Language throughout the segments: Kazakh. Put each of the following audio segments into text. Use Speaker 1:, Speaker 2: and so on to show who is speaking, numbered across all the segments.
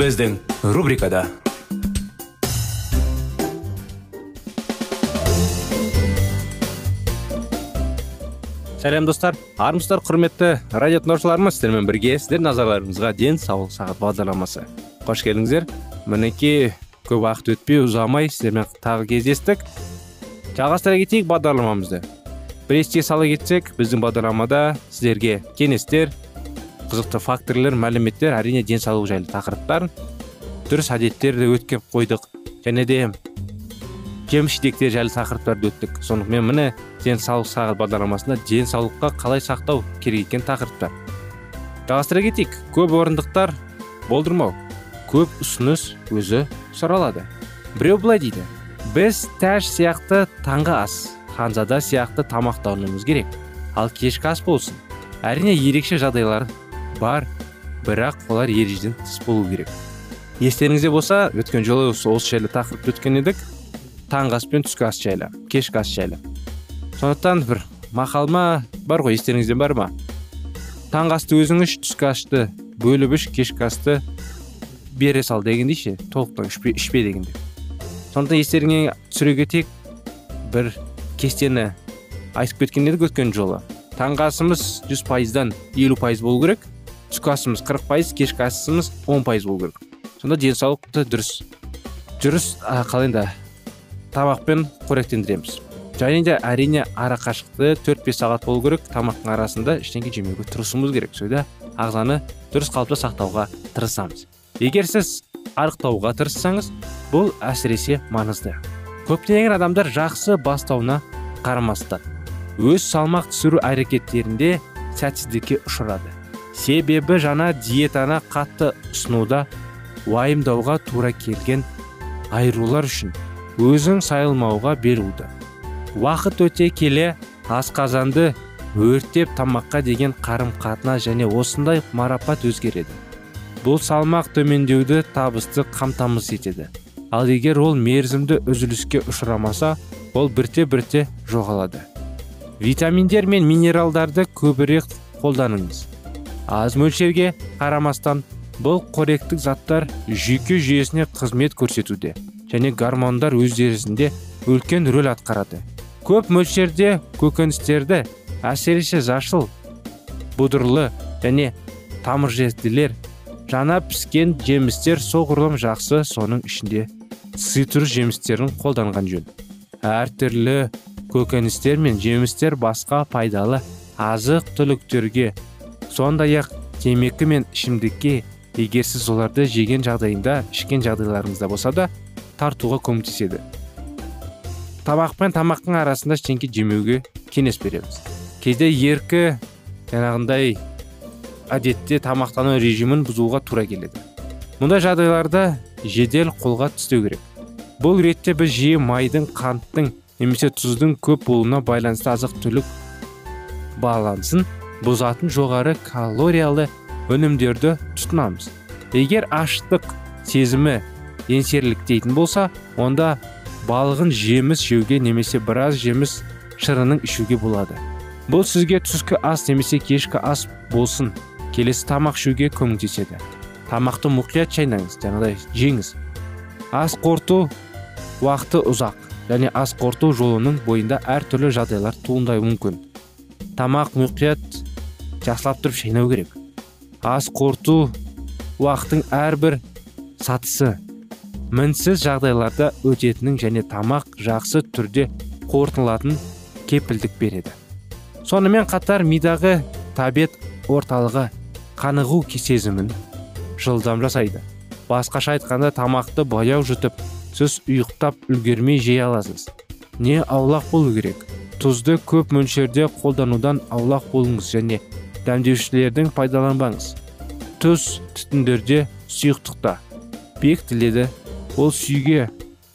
Speaker 1: Біздің рубрикада сәлем достар армысыздар құрметті радио тыңдаушыларымыз сіздермен бірге сіздер назарларыңызға денсаулық сағат бағдарламасы қош келдіңіздер мінекей көп уақыт өтпей ұзамай сіздермен тағы кездестік жалғастыра кетейік бағдарламамызды бір еске сала кетсек біздің бағдарламада сіздерге кеңестер қызықты факторлар мәліметтер әрине денсаулық жайлы тақырыптар. Дұрыс әдеттерді өткен қойдық. Және де жеміс жайлы тақырыптарды өттік. Сонымен міне денсаулық сағат бағдарламасында денсаулыққа қалай сақтау керек екен тақырыптар. Жалғастыра кетейік. Көп орындықтар болдырмау. Көп ұсыныс өзі сұралады. Біреу былай дейді. Біз тәж сияқты таңғы ас ханзада сияқты тамақтануымыз керек. Ал кешкі ас болсын. Әрине ерекше жағдайлар бар бірақ олар ережеден тыс болу керек. Естеріңізде болса өткен жолы осы жайлы тақырыпты өткен едік. Таңғы ас пен түскі ас жайлы кешкі ас жайлы. Сондықтан бір мақалма бар ғой естеріңізде бар ма? Таңғы асты өзің іш түскі асты бөліп іш кешкі асты бере сал дегендей ше толықтан ішпе, ішпе сондықтан естеріңе түсіре кетейік бір кестені айтып кеткен едік өткен жолы. Таңғы асымыз жүз пайыздан елу пайыз болу керек. Түскі асымыз қырық пайыз кешкі асымыз он пайыз болу керек. Сонда денсаулықты дұрыс жүріс қалай енді тамақпен қоректендіреміз. Және де әрине ара қашықты төрт бес сағат болу керек тамақтың арасында ештеңе жемеуге тырысуымыз керек. Сөйда ағзаны дұрыс қалыпта сақтауға тырысамыз. Егер сіз арықтауға тырыссаңыз бұл әсіресе маңызды. Көптеген адамдар жақсы бастауына қарамастан өз салмақ түсіру әрекеттерінде сәтсіздікке ұшырады. Себебі жаңа диетаны қатты ұсынуда уайымдауға тура келген айырулар үшін өзің сайылмауға бел уақыт өте келе асқазанды өртеп тамаққа деген қарым қатынас және осындай марапат өзгереді. Бұл салмақ төмендеуді табысты қамтамасыз етеді. Ал егер ол мерзімді үзіліске ұшырамаса ол бірте бірте жоғалады. Витаминдер мен минералдарды көбірек қолданыңыз. Аз мөлшерге қарамастан бұл қоректік заттар жүйке жүйесіне қызмет көрсетуде және гормондар өздерісінде үлкен рөл атқарады. Көп мөлшерде көкөністерді әсіресе жасыл бұдырлы және тамыржетілер жаңа піскен жемістер соғұрлым жақсы соның ішінде цитрус жемістерін қолданған жөн. Әртүрлі көкөністер мен жемістер басқа пайдалы азық түліктерге сондай ақ темекі мен ішімдікке егер сіз оларды жеген жағдайында ішкен жағдайларыңызда болса да тартуға көмектеседі. Тамақ пен тамақтың арасында ештеңке жемеуге кеңес береміз. Кейде еркі жаңағындай әдетте тамақтану режимін бұзуға тура келеді. Мұндай жағдайларда жедел қолға түстеу керек. Бұл ретте біз жиі майдың қанттың немесе тұздың көп болуына байланысты азық түлік балансын бұзатын жоғары калориялы өнімдерді тұтынамыз. Егер аштық сезімі еңсерліктейтін болса онда балығын жеміс жеуге немесе біраз жеміс шырынын ішуге болады. Бұл сізге түскі ас немесе кешкі ас болсын. Келесі тамақ ішуге көмектеседі. Тамақты мұқият шайнаңыз жаңағыдай жеңіз. Ас қорыту уақыты ұзақ және ас қорыту жолының бойында әртүрлі жағдайлар туындауы мүмкін. Тамақ мұқият жақсылап тұрып шайнау керек. Ас қорыту уақытың әрбір сатысы. Мінсіз жағдайларда өтетінің және тамақ жақсы түрде қорытылатын кепілдік береді. Сонымен қатар мидағы табет орталығы қанығу сезімін жылдам жасайды. Басқаша айтқанда тамақты баяу жұтып сіз ұйықтап үлгермей жей аласыз. Не аулақ болу керек? Тұзды көп мөлшерде қолданудан аулақ болыңыз және дәмдеушілердің пайдаланбаңыз. Тұз түтіндерде сұйықтықта. Бекітіледі ол сүйге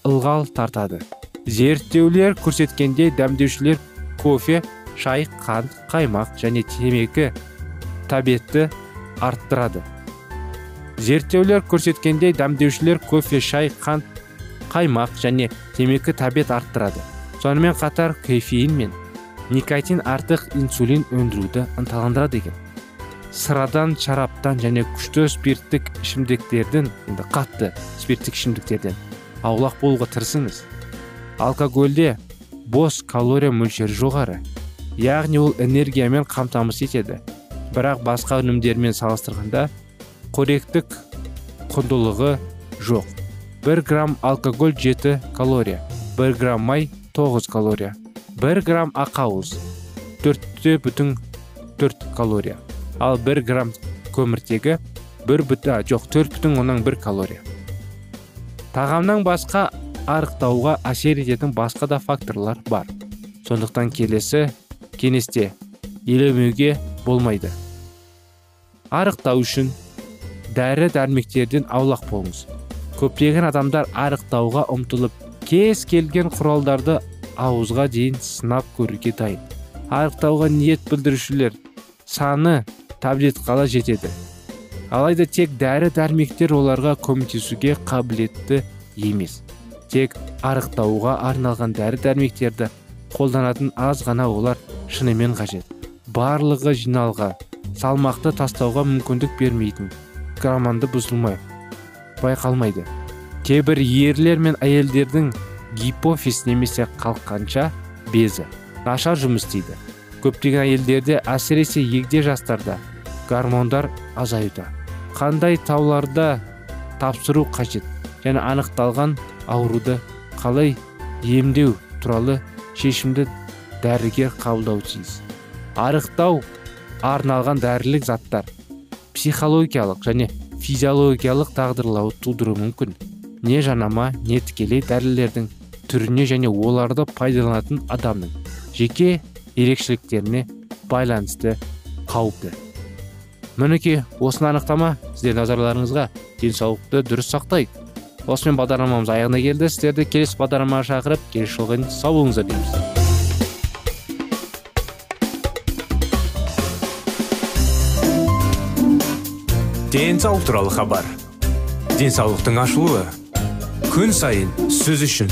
Speaker 1: ылғал тартады. Зерттеулер көрсеткендей дәмдеушілер кофе шай қант қаймақ және темекі табетті арттырады. Зерттеулер көрсеткендей дәмдеушілер кофе шай қант қаймақ және темекі табет арттырады. Сонымен қатар кофеин мен никотин артық инсулин өндіруді ынталандырады екен. Сырадан шараптан және күшті спирттік ішімдіктерден енді қатты спирттік ішімдіктерден аулақ болуға тырысыңыз. Алкогольде бос калория мөлшері жоғары яғни ол энергиямен қамтамасыз етеді. Бірақ басқа өнімдермен салыстырғанда қоректік құндылығы жоқ. 1 грамм алкоголь 7 калория 1 грамм май 9 калория. 1 грамм ақауыз 4 бүтін 4 калория. Ал 1 грамм көміртегі 1 бүті жоқ 4 бүтін оннан 1 калория. Тағамнан басқа арықтауға әсер ететін басқа да факторлар бар. Сондықтан келесі кеңесте елемеуге болмайды. Арықтау үшін дәрі дәрмектерден аулақ болыңыз. Көптеген адамдар арықтауға ұмтылып кез келген құралдарды ауызға дейін сынап көруге дайын. Арықтауға ниет білдірушілер саны таблеткаға жетеді. Алайда тек дәрі дәрмектер оларға көмектесуге қабілетті емес. Тек арықтауға арналған дәрі дәрмектерді қолданатын аз ғана олар шынымен қажет. Барлығы жиналға салмақты тастауға мүмкіндік бермейтін грамманды бұзылмай байқалмайды. Кейбір ерлер мен әйелдердің гипофиз немесе қалқанша безі. Нашар жұмыс істейді. Көптеген әйелдерде әсіресе егде жастарда гормондар азаюда. Қандай тауларда тапсыру қажет және анықталған ауруды қалай емдеу туралы шешімді дәрігер қабылдау тиіс. Арықтау арналған дәрілік заттар психологиялық және физиологиялық тағдырлау тудыруы мүмкін. Не жанама не тікелей дәрілердің түріне және оларды пайдаланатын адамның жеке ерекшеліктеріне байланысты қауіпті. Мінекей осыны анықтама сіздер назарларыңызға денсаулықты дұрыс сақтайық. Осымен бағдарламамыз аяғына келді. Сіздерді келесі бағдарламаға шақырып келесі жолға сау болыңыздар дейміз.
Speaker 2: Денсаулық туралы хабар. Денсаулықтың ашылуы. Күн сайын сөз үшін.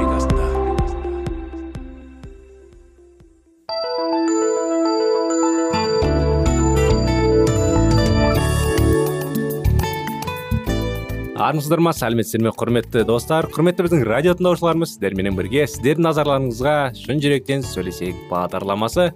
Speaker 1: Армысыздар ма сәлеметсіздер ме құрметті достар. Құрметті біздің радио тыңдаушыларымыз сіздерменен бірге сіздердің назарларыңызға шын жүректен сөйлесейік бағдарламасы.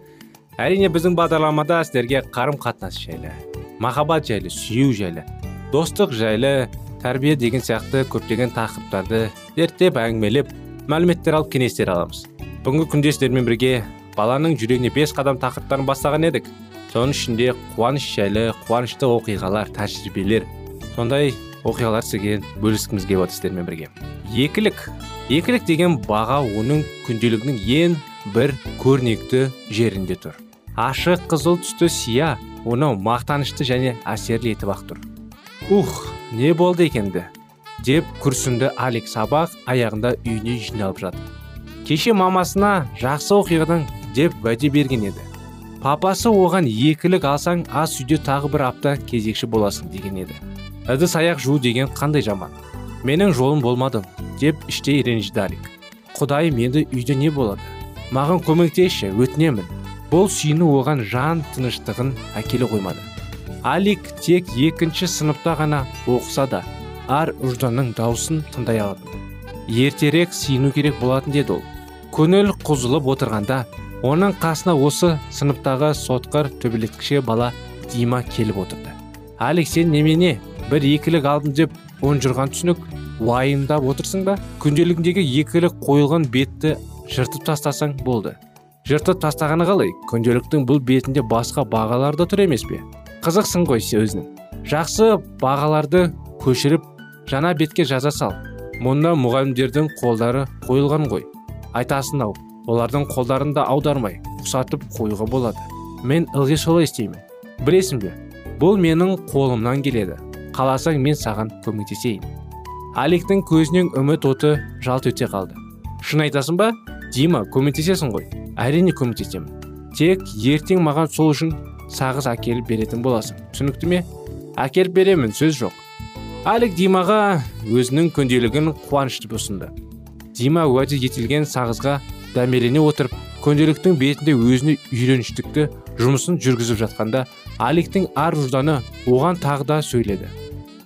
Speaker 1: Әрине біздің бағдарламада сіздерге қарым қатынас жайлы махаббат жайлы сүю жайлы достық жайлы тәрбие деген сияқты көптеген тақырыптарды зерттеп әңгімелеп мәліметтер алып кеңестер аламыз. Бүгінгі күнде сіздермен бірге баланың жүрегіне бес қадам тақырыптарын бастаған едік. Соның ішінде қуаныш жайлы қуанышты оқиғалар тәжірибелер сондай оқиғалар сізге бөліскіміз келіп отыр сіздермен бірге. Екілік. Екілік деген баға оның күнделігінің ең бір көрнекті жерінде тұр. Ашық қызыл түсті сия оны мақтанышты және әсерлі етіп ақ тұр. Ух не болды екенді деп күрсінді алик сабақ аяғында үйіне жиналып жатып. Кеше мамасына жақсы оқиғадан деп уәде берген еді. Папасы оған екілік алсаң ас үйде тағы бір апта кезекші боласың деген еді. Ыдыс аяқ жуу деген қандай жаман? Менің жолым болмады деп іштей ренжіді алик құдайым енді үйде не болады? Маған көмектесші өтінемін. Бұл сүйіну оған жан тыныштығын әкеле қоймады. Алик тек екінші сыныпта ғана оқыса да ар ұжданның даусын тыңдай алатын ертерек сүйіну керек болатын деді ол. Көңіл құзылып отырғанда оның қасына осы сыныптағы сотқыр төбелеткіше бала дима келіп отырды. Алик сен немене? Бір екілік алдым деп ұнжырған түсінік уайымдап отырсың ба күнделігіндегі екілік қойылған бетті жыртып тастасаң болды жыртып тастағаны қалай күнделіктің бұл бетінде басқа бағалар да тұр емес пе қызықсың ғой өзінің жақсы бағаларды көшіріп жаңа бетке жаза сал мұнда мұғалімдердің қолдары қойылған ғой айтасың ау олардың қолдарын да аудармай ұқсатып қоюға болады мен ылғи солай істеймін білесің бе бұл менің қолымнан келеді қаласаң мен саған көмектесейін. Аликтің көзінен үміт оты жалт өте қалды. Шын айтасың ба? Дима көмектесесің ғой. Әрине көмектесемін. Тек ертең маған сол үшін сағыз әкеліп беретін боласың. Түсінікті ме? Әкеліп беремін сөз жоқ. Алик димаға өзінің күнделігін қуанышты ұсынды. Дима уәде етілген сағызға дәмелене отырып күнделіктің бетінде өзіне үйреніштікті жұмысын жүргізіп жатқанда аликтің ар ұжданы оған тағы да сөйледі.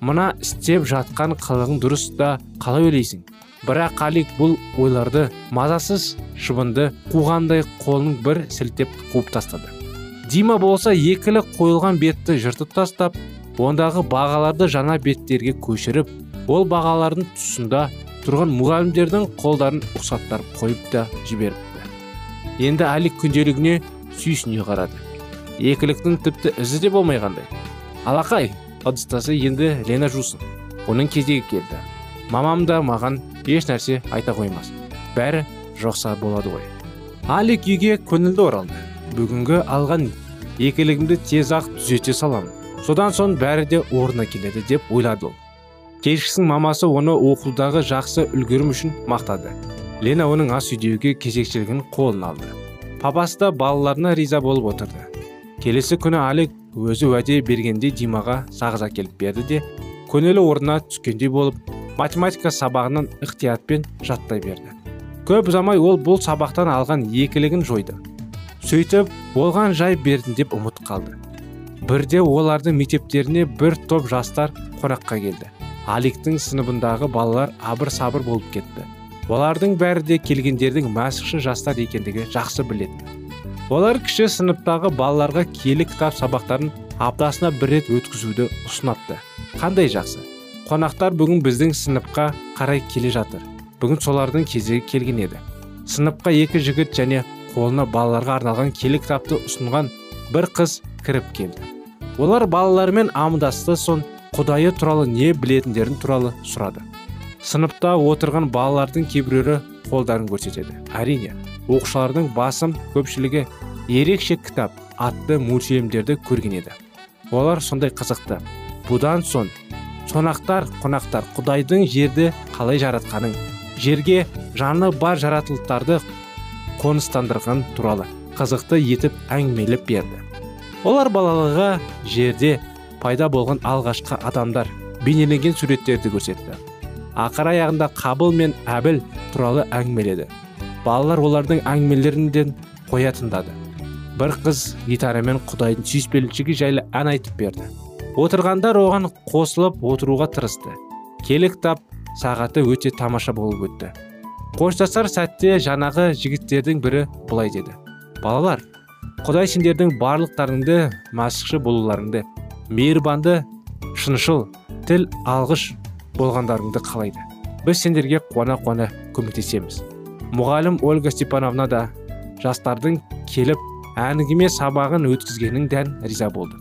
Speaker 1: Мына істеп жатқан қылығың дұрыс та қалай ойлайсың? Бірақ алик бұл ойларды мазасыз шыбынды қуғандай қолын бір сілтеп қуып тастады. Дима болса екілі қойылған бетті жыртып тастап ондағы бағаларды жаңа беттерге көшіріп ол бағалардың тұсында тұрған мұғалімдердің қолдарын ұқсаттарып қойып та жіберіпті. Енді алик күнделігіне сүйсіне қарады. Екіліктің тіпті ізі де болмай қандай. Алақай ыдыстасы енді лена жусын оның кезегі келді. Мамам да маған еш нәрсе айта қоймас. Бәрі жоқса болады ғой. Алик үйге көңілді оралды. Бүгінгі алған екілігімді тез ақ түзете саламын. Содан соң бәрі де орнына келеді деп ойлады ол. Кешкісін мамасы оны оқудағы жақсы үлгерім үшін мақтады. Лена оның ас үйдегі кезекшілігін қолына алды. Папасы да балаларына риза болып отырды. Келесі күні алик өзі уәде бергенде димаға сағыз әкеліп берді де көнелі орнына түскендей болып математика сабағынан ықтиятпен жаттай берді. Көп ұзамай ол бұл сабақтан алған екілігін жойды. Сөйтіп болған жай деп ұмыт қалды. Бірде олардың мектептеріне бір топ жастар қонаққа келді. Аликтің сыныбындағы балалар абыр сабыр болып кетті. Олардың бәрі де келгендердің мәсіхші жастар екендігі жақсы білетін. Олар кіші сыныптағы балаларға киелі кітап сабақтарын аптасына бір рет өткізуді ұсынапты қандай жақсы. Қонақтар бүгін біздің сыныпқа қарай келе жатыр. Бүгін солардың кезегі келген еді. Сыныпқа екі жігіт және қолына балаларға арналған киелі кітапты ұсынған бір қыз кіріп келді. Олар балалармен амандасты соң құдайы туралы не білетіндерін туралы сұрады. Сыныпта отырған балалардың кейбіреулері қолдарын көрсетеді. Әрине оқушылардың басым көпшілігі ерекше кітап атты мультфильмдерді көрген еді. Олар сондай қызықты. Бұдан соң сонақтар қонақтар құдайдың жерді қалай жаратқанын жерге жаны бар жаратылықтарды қоныстандырған туралы қызықты етіп әңгімелеп берді. Олар балалыға жерде пайда болған алғашқы адамдар бейнеленген суреттерді көрсетті. Ақыр аяғында қабыл мен әбіл туралы әңгімеледі. Балалар олардың әңгімелерінен қоя тыңдады. Бір қыз гитарамен құдайдың сүйіспеншілігі жайлы ән айтып берді. Отырғандар оған қосылып отыруға тырысты. Келі кітап сағаты өте тамаша болып өтті. Қоштасар сәтте жаңағы жігіттердің бірі былай деді. Балалар құдай сендердің барлықтарыңды машықшы болуларыңды мейірбанды шыншыл тіл алғыш болғандарыңды қалайды. Біз сендерге қуана қуана көмектесеміз мұғалім ольга степановна да жастардың келіп әңгіме сабағын өткізгенін дән риза болды.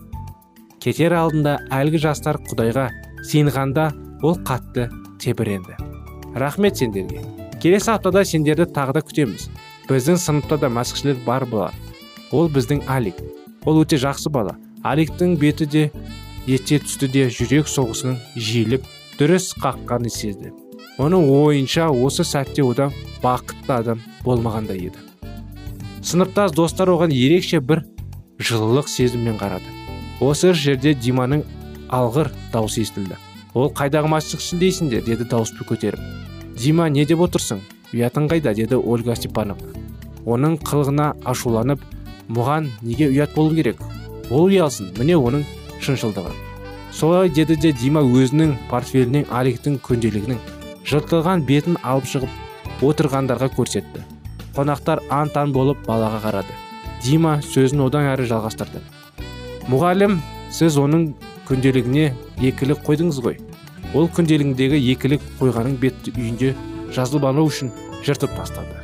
Speaker 1: Кетер алдында әлгі жастар құдайға сыйынғанда ол қатты тебіренді. Рахмет сендерге. Келесі аптада сендерді тағы да күтеміз. Біздің сыныпта да мәсіхшілер бар болар ол біздің алик. Ол өте жақсы бала. Аликтің беті де ете түсті де жүрек соғысының жиіліп дұрыс қаққанын сезді. Оның ойынша осы сәтте одан бақытты адам болмағандай еді. Сыныптас достар оған ерекше бір жылылық сезіммен қарады. Осы жерде диманың алғыр даусы естілді. Ол қайдағы машықшы дейсіңдер деді дауысты көтеріп. Дима не деп отырсың? Ұятың қайда деді ольга степановна. Оның қылығына ашуланып мұған неге ұят болу керек? Ол ұялсын міне оның шыншылдығы солай деді де дима өзінің портфелінен аликтің күнделігінің жыртылған бетін алып шығып отырғандарға көрсетті. Қонақтар аң таң болып балаға қарады. Дима сөзін одан әрі жалғастырды. Мұғалім сіз оның күнделігіне екілік қойдыңыз ғой. Ол күнделігіндегі екілік қойғаның бет үйінде жазылып алу үшін жыртып тастады.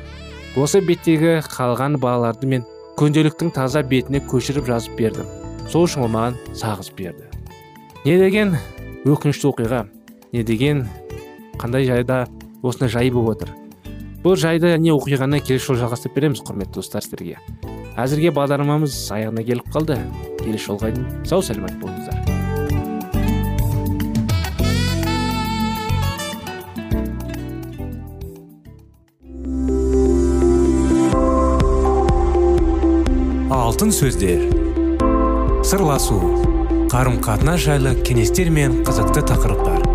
Speaker 1: Осы беттегі қалған балаларды мен күнделіктің таза бетіне көшіріп жазып бердім. Сол үшін ол маған сағыз берді. Не деген өкінішті оқиға не деген қандай жайда осындай жай болып отыр? Бұл жайды не оқиғаны келесі жолы жалғастырып береміз құрметті достар сіздерге. Әзірге бағдарламамыз аяғына келіп қалды. Келесі жолға дейін сау сәлемет болыңыздар.
Speaker 2: Алтын сөздер. Сырласу. Қарым қатынас жайлы кеңестер мен қызықты тақырыптар.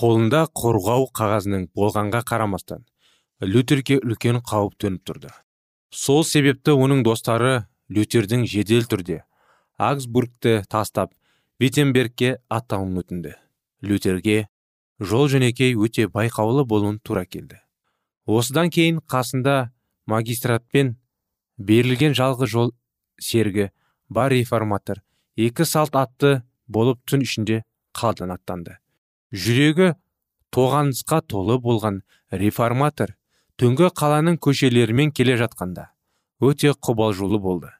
Speaker 2: Қолында қорғау қағазының болғанға қарамастан лютерге үлкен қауіп төніп тұрды. Сол себепті оның достары лютердің жедел түрде аксбургті тастап виттенбергке аттануын өтінді. Лютерге жол жөнекей өте байқаулы болуын тура келді. Осыдан кейін қасында магистратпен берілген жалғыз жол сергі бар реформатор екі салт атты болып түн ішінде қалдан аттанды. Жүрегі тоғанысқа толы болған реформатор түнгі қаланың көшелерімен келе жатқанда өте қобалжулы болды.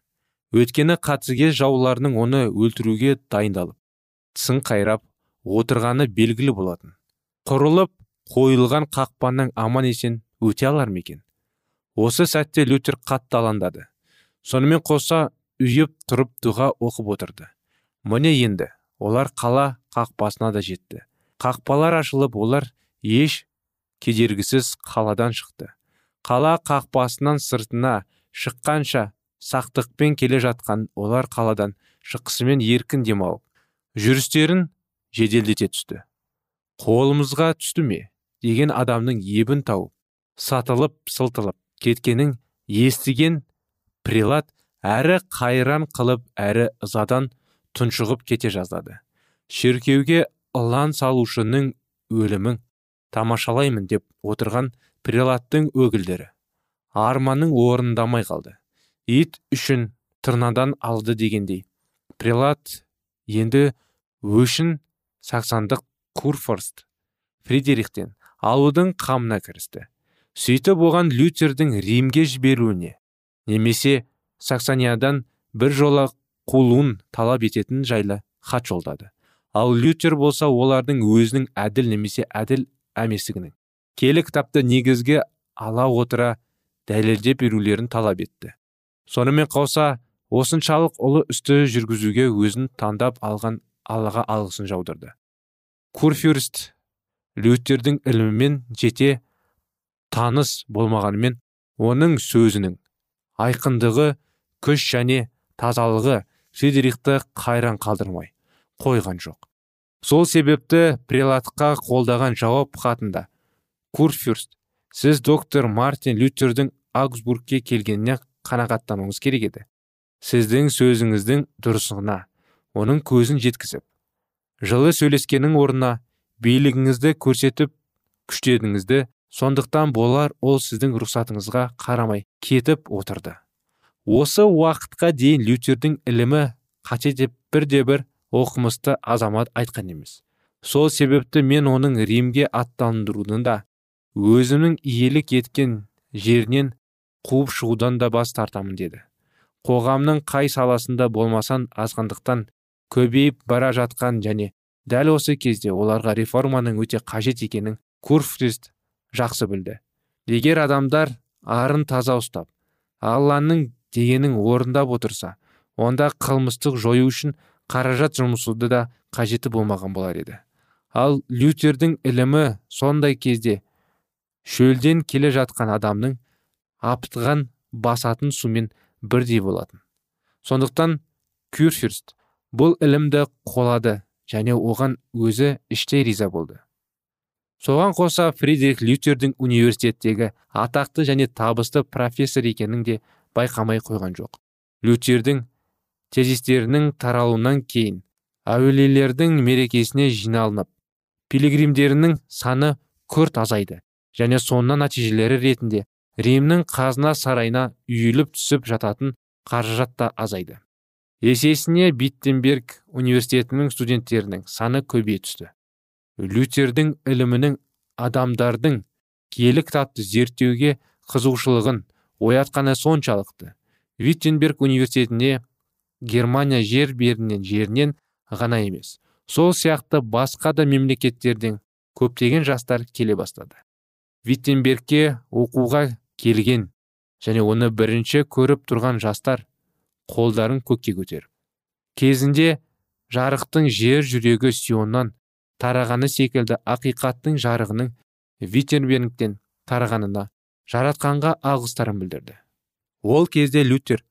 Speaker 2: Өйткені қатыгез жауларының оны өлтіруге дайындалып тісін қайрап отырғаны белгілі болатын. Құрылып қойылған қақпаның аман есен өте алар ма екен? Осы сәтте лютер қатты алаңдады. Сонымен қоса үйіп тұрып дұға оқып отырды. Міне енді олар қала қақпасына да жетті. Қақпалар ашылып олар еш кедергісіз қаладан шықты. Қала қақпасынан сыртына шыққанша сақтықпен келе жатқан олар қаладан шыққысымен еркін демалып жүрістерін жеделдете түсті. Қолымызға түсті ме? деген адамның ебін тауып сатылып сылтылып кеткенін естіген прилат әрі қайран қылып әрі ызадан тұншығып кете жаздады. Шіркеуге ылан салушының өлімін тамашалаймын деп отырған прилаттың өгілдері арманның орындамай қалды. Ит үшін тырнадан алды дегендей. Прилат енді өшін саксандық курфорст фридерихтен алудың қамына кірісті. Сөйтіп оған лютердің римге жіберуіне немесе саксониядан бір жола қуылуын талап ететін жайлы хат жолдады. Ал лютер болса олардың өзінің әділ немесе әділ әместігінің келі кітапты негізге ала отыра дәлелдеп берулерін талап етті. Сонымен қоса осыншалық ұлы үсті жүргізуге өзін таңдап алған аллаға алғысын жаудырды. Курфюрст лютердің ілімімен жете таныс болмағанымен оның сөзінің айқындығы күш және тазалығы фредерикті қайран қалдырмай. Қойған жоқ. Сол себепті прелатқа қолдаған жауап хатында курфюрст сіз доктор мартин лютердің аугсбургке келгеніне қанағаттануыңыз керек еді. Сіздің сөзіңіздің дұрысына оның көзін жеткізіп жылы сөйлескенің орнына билігіңізді көрсетіп күштедіңізді сондықтан болар ол сіздің рұқсатыңызға қарамай кетіп отырды. Осы уақытқа дейін лютердің ілімі қате деп бірде бір оқымысты азамат айтқан емес. Сол себепті мен оның римге аттандырудың да өзімнің иелік еткен жерінен қуып шығудан да бас тартамын деді. Қоғамның қай саласында болмасан азғандықтан көбейіп бара жатқан және дәл осы кезде оларға реформаның өте қажет екенін курфрист жақсы білді. Егер адамдар арын таза ұстап алланың дегенін орындап отырса онда қылмыстық жою үшін қаражат жұмсауды да қажеті болмаған болар еді. Ал лютердің ілімі сондай кезде шөлден келе жатқан адамның аптыған басатын сумен бірдей болатын. Сондықтан кюрфюрст бұл ілімді қолады және оған өзі іштей риза болды. Соған қоса фридрих лютердің университеттегі атақты және табысты профессор екенін де байқамай қойған жоқ. Лютердің тезистерінің таралуынан кейін әулиелердің мерекесіне жиналынып пилигримдерінің саны күрт азайды және соңынан нәтижелері ретінде римнің қазына сарайына үйіліп түсіп жататын қаражат та азайды. Есесіне биттенберг университетінің студенттерінің саны көбейе түсті. Лютердің ілімінің адамдардың киелі кітапты зерттеуге қызығушылығын оятқаны соншалықты виттенберг университетіне германия жер берінен жерінен ғана емес. Сол сияқты басқа да мемлекеттерден көптеген жастар келе бастады. Виттенбергке оқуға келген және оны бірінші көріп тұрған жастар қолдарын көкке көтеріп. Кезінде жарықтың жер жүрегі сионнан тарағаны секілді ақиқаттың жарығының виттенбергтен тарағанына жаратқанға алғыстарын білдірді. Ол кезде лютер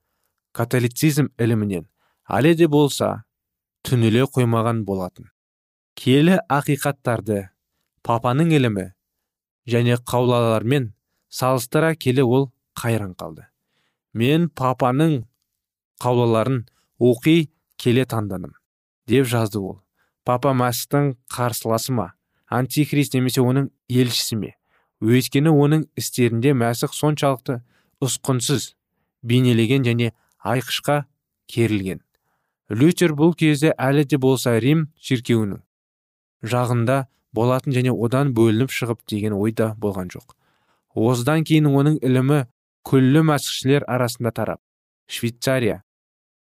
Speaker 2: католицизм ілімінен. Әлі де болса түніле қоймаған болатын. Келі ақиқаттарды папаның ілімі және қаулалармен салыстыра келе ол қайран қалды. Мен папаның қаулаларын оқи келе таңдадым деп жазды ол. Папа мәсіхтің қарсыласы ма? Антихрист немесе оның елшісі ме? Өйткені оның істерінде мәсіх соншалықты ұсқынсыз бейнелеген және айқышқа керілген. Лютер бұл кезде әлі де болса рим шіркеуінің жағында болатын және одан бөлініп шығып деген ойда болған жоқ. Осыдан кейін оның ілімі күллі мәсіхшілер арасында тарап швейцария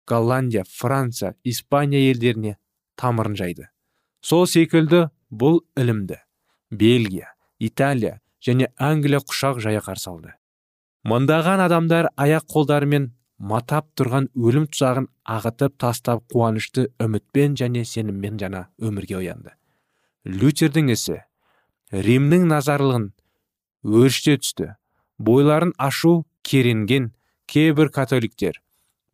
Speaker 2: голландия франция испания елдеріне тамырын жайды. Сол секілді бұл ілімді бельгия италия және англия құшақ жая қарсы алды. Мыңдаған адамдар аяқ қолдарымен матап тұрған өлім тұзағын ағытып тастап қуанышты үмітпен және сеніммен жана өмірге оянды. Лютердің ісі римнің назарлығын өршіте түсті. Бойларын ашу керенген кейбір католиктер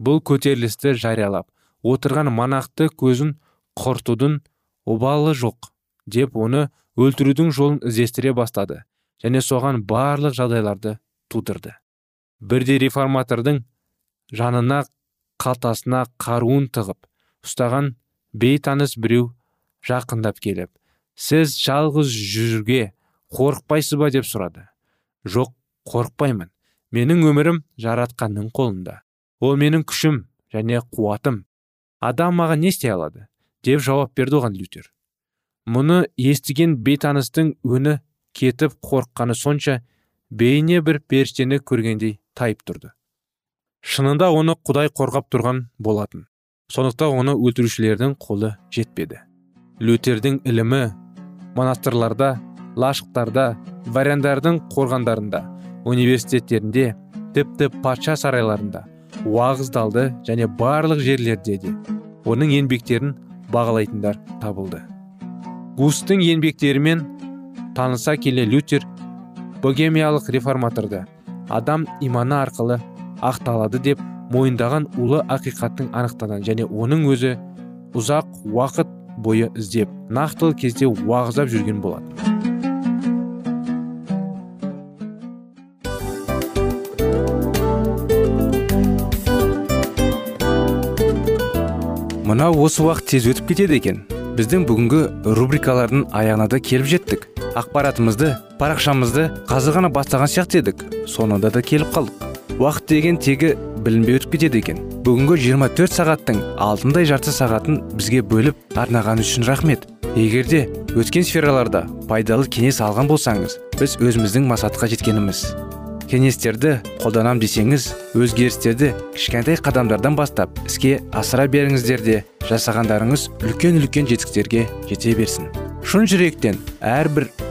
Speaker 2: бұл көтерілісті жариялап отырған манақты көзін құртудың обалы жоқ деп оны өлтірудің жолын іздестіре бастады және соған барлық жағдайларды тудырды. Бірде реформатордың жанына қалтасына қаруын тығып ұстаған бейтаныс біреу жақындап келіп сіз жалғыз жүрге қорықпайсыз ба? деп сұрады. Жоқ қорықпаймын. Менің өмірім жаратқанның қолында. Ол менің күшім және қуатым. Адам маған не істей алады? деп жауап берді оған лютер. Мұны естіген бейтаныстың өні кетіп қорыққаны сонша бейне бір періштені көргендей тайып тұрды. Шынында оны құдай қорғап тұрған болатын. Сондықтан оны өлтірушілердің қолы жетпеді. Лютердің ілімі монастырларда лашықтарда дворяндардың қорғандарында университеттерінде тіпті патша сарайларында уағыздалды және барлық жерлерде де оның еңбектерін бағалайтындар табылды. Густың еңбектерімен таныса келе лютер богемиялық реформаторды адам иманы арқылы ақталады деп мойындаған улы ақиқаттың анықтаған және оның өзі ұзақ уақыт бойы іздеп нақтылы кезде уағыздап жүрген болатын.
Speaker 1: Мынау осы уақыт тез өтіп кетеді екен. Біздің бүгінгі рубрикалардың аяғына да келіп жеттік. Ақпаратымызды парақшамызды қазір ғана бастаған сияқты едік. Соңында да келіп қалдық. Уақыт деген тегі білінбей өтіп кетеді екен. Бүгінгі 24 сағаттың алтындай жарты сағатын бізге бөліп арнаған үшін рахмет. Егерде өткен сфераларда пайдалы кеңес алған болсаңыз біз өзіміздің мақсатқа жеткеніміз. Кеңестерді қолданам десеңіз өзгерістерді кішкентай қадамдардан бастап іске асыра беріңіздер де жасағандарыңыз үлкен үлкен жетістіктерге жете берсін. Шын жүректен әрбір